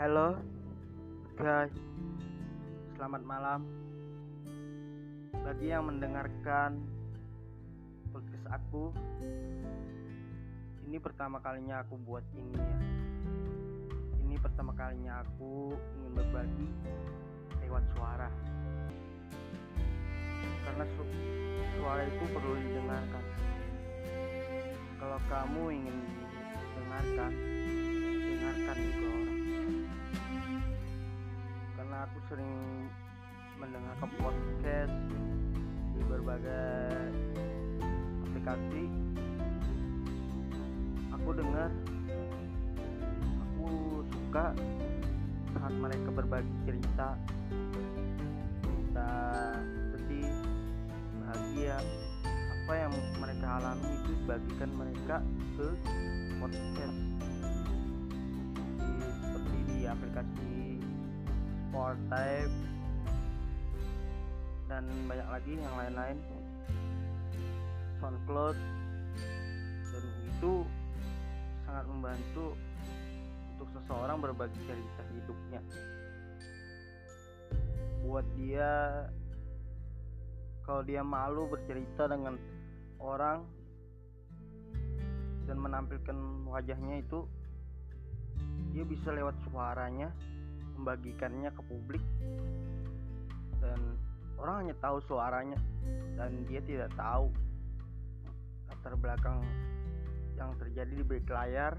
Halo guys, selamat malam. Bagi yang mendengarkan podcast aku, ini pertama kalinya aku buat ini ya. Ini pertama kalinya aku ingin berbagi lewat suara. Karena su- suara itu perlu didengarkan. Kalau kamu ingin didengarkan, aku sering mendengarkan podcast di berbagai aplikasi. Aku dengar aku suka saat mereka berbagi cerita. Cerita sedih bahagia apa yang mereka alami itu dibagikan mereka ke podcast. Di, seperti di aplikasi Spotify dan banyak lagi yang lain-lain. SoundCloud. Dan itu sangat membantu untuk seseorang berbagi cerita hidupnya. Buat dia kalau dia malu bercerita dengan orang dan menampilkan wajahnya itu dia bisa lewat suaranya membagikannya ke publik. Dan orang hanya tahu suaranya dan dia tidak tahu latar belakang yang terjadi di balik layar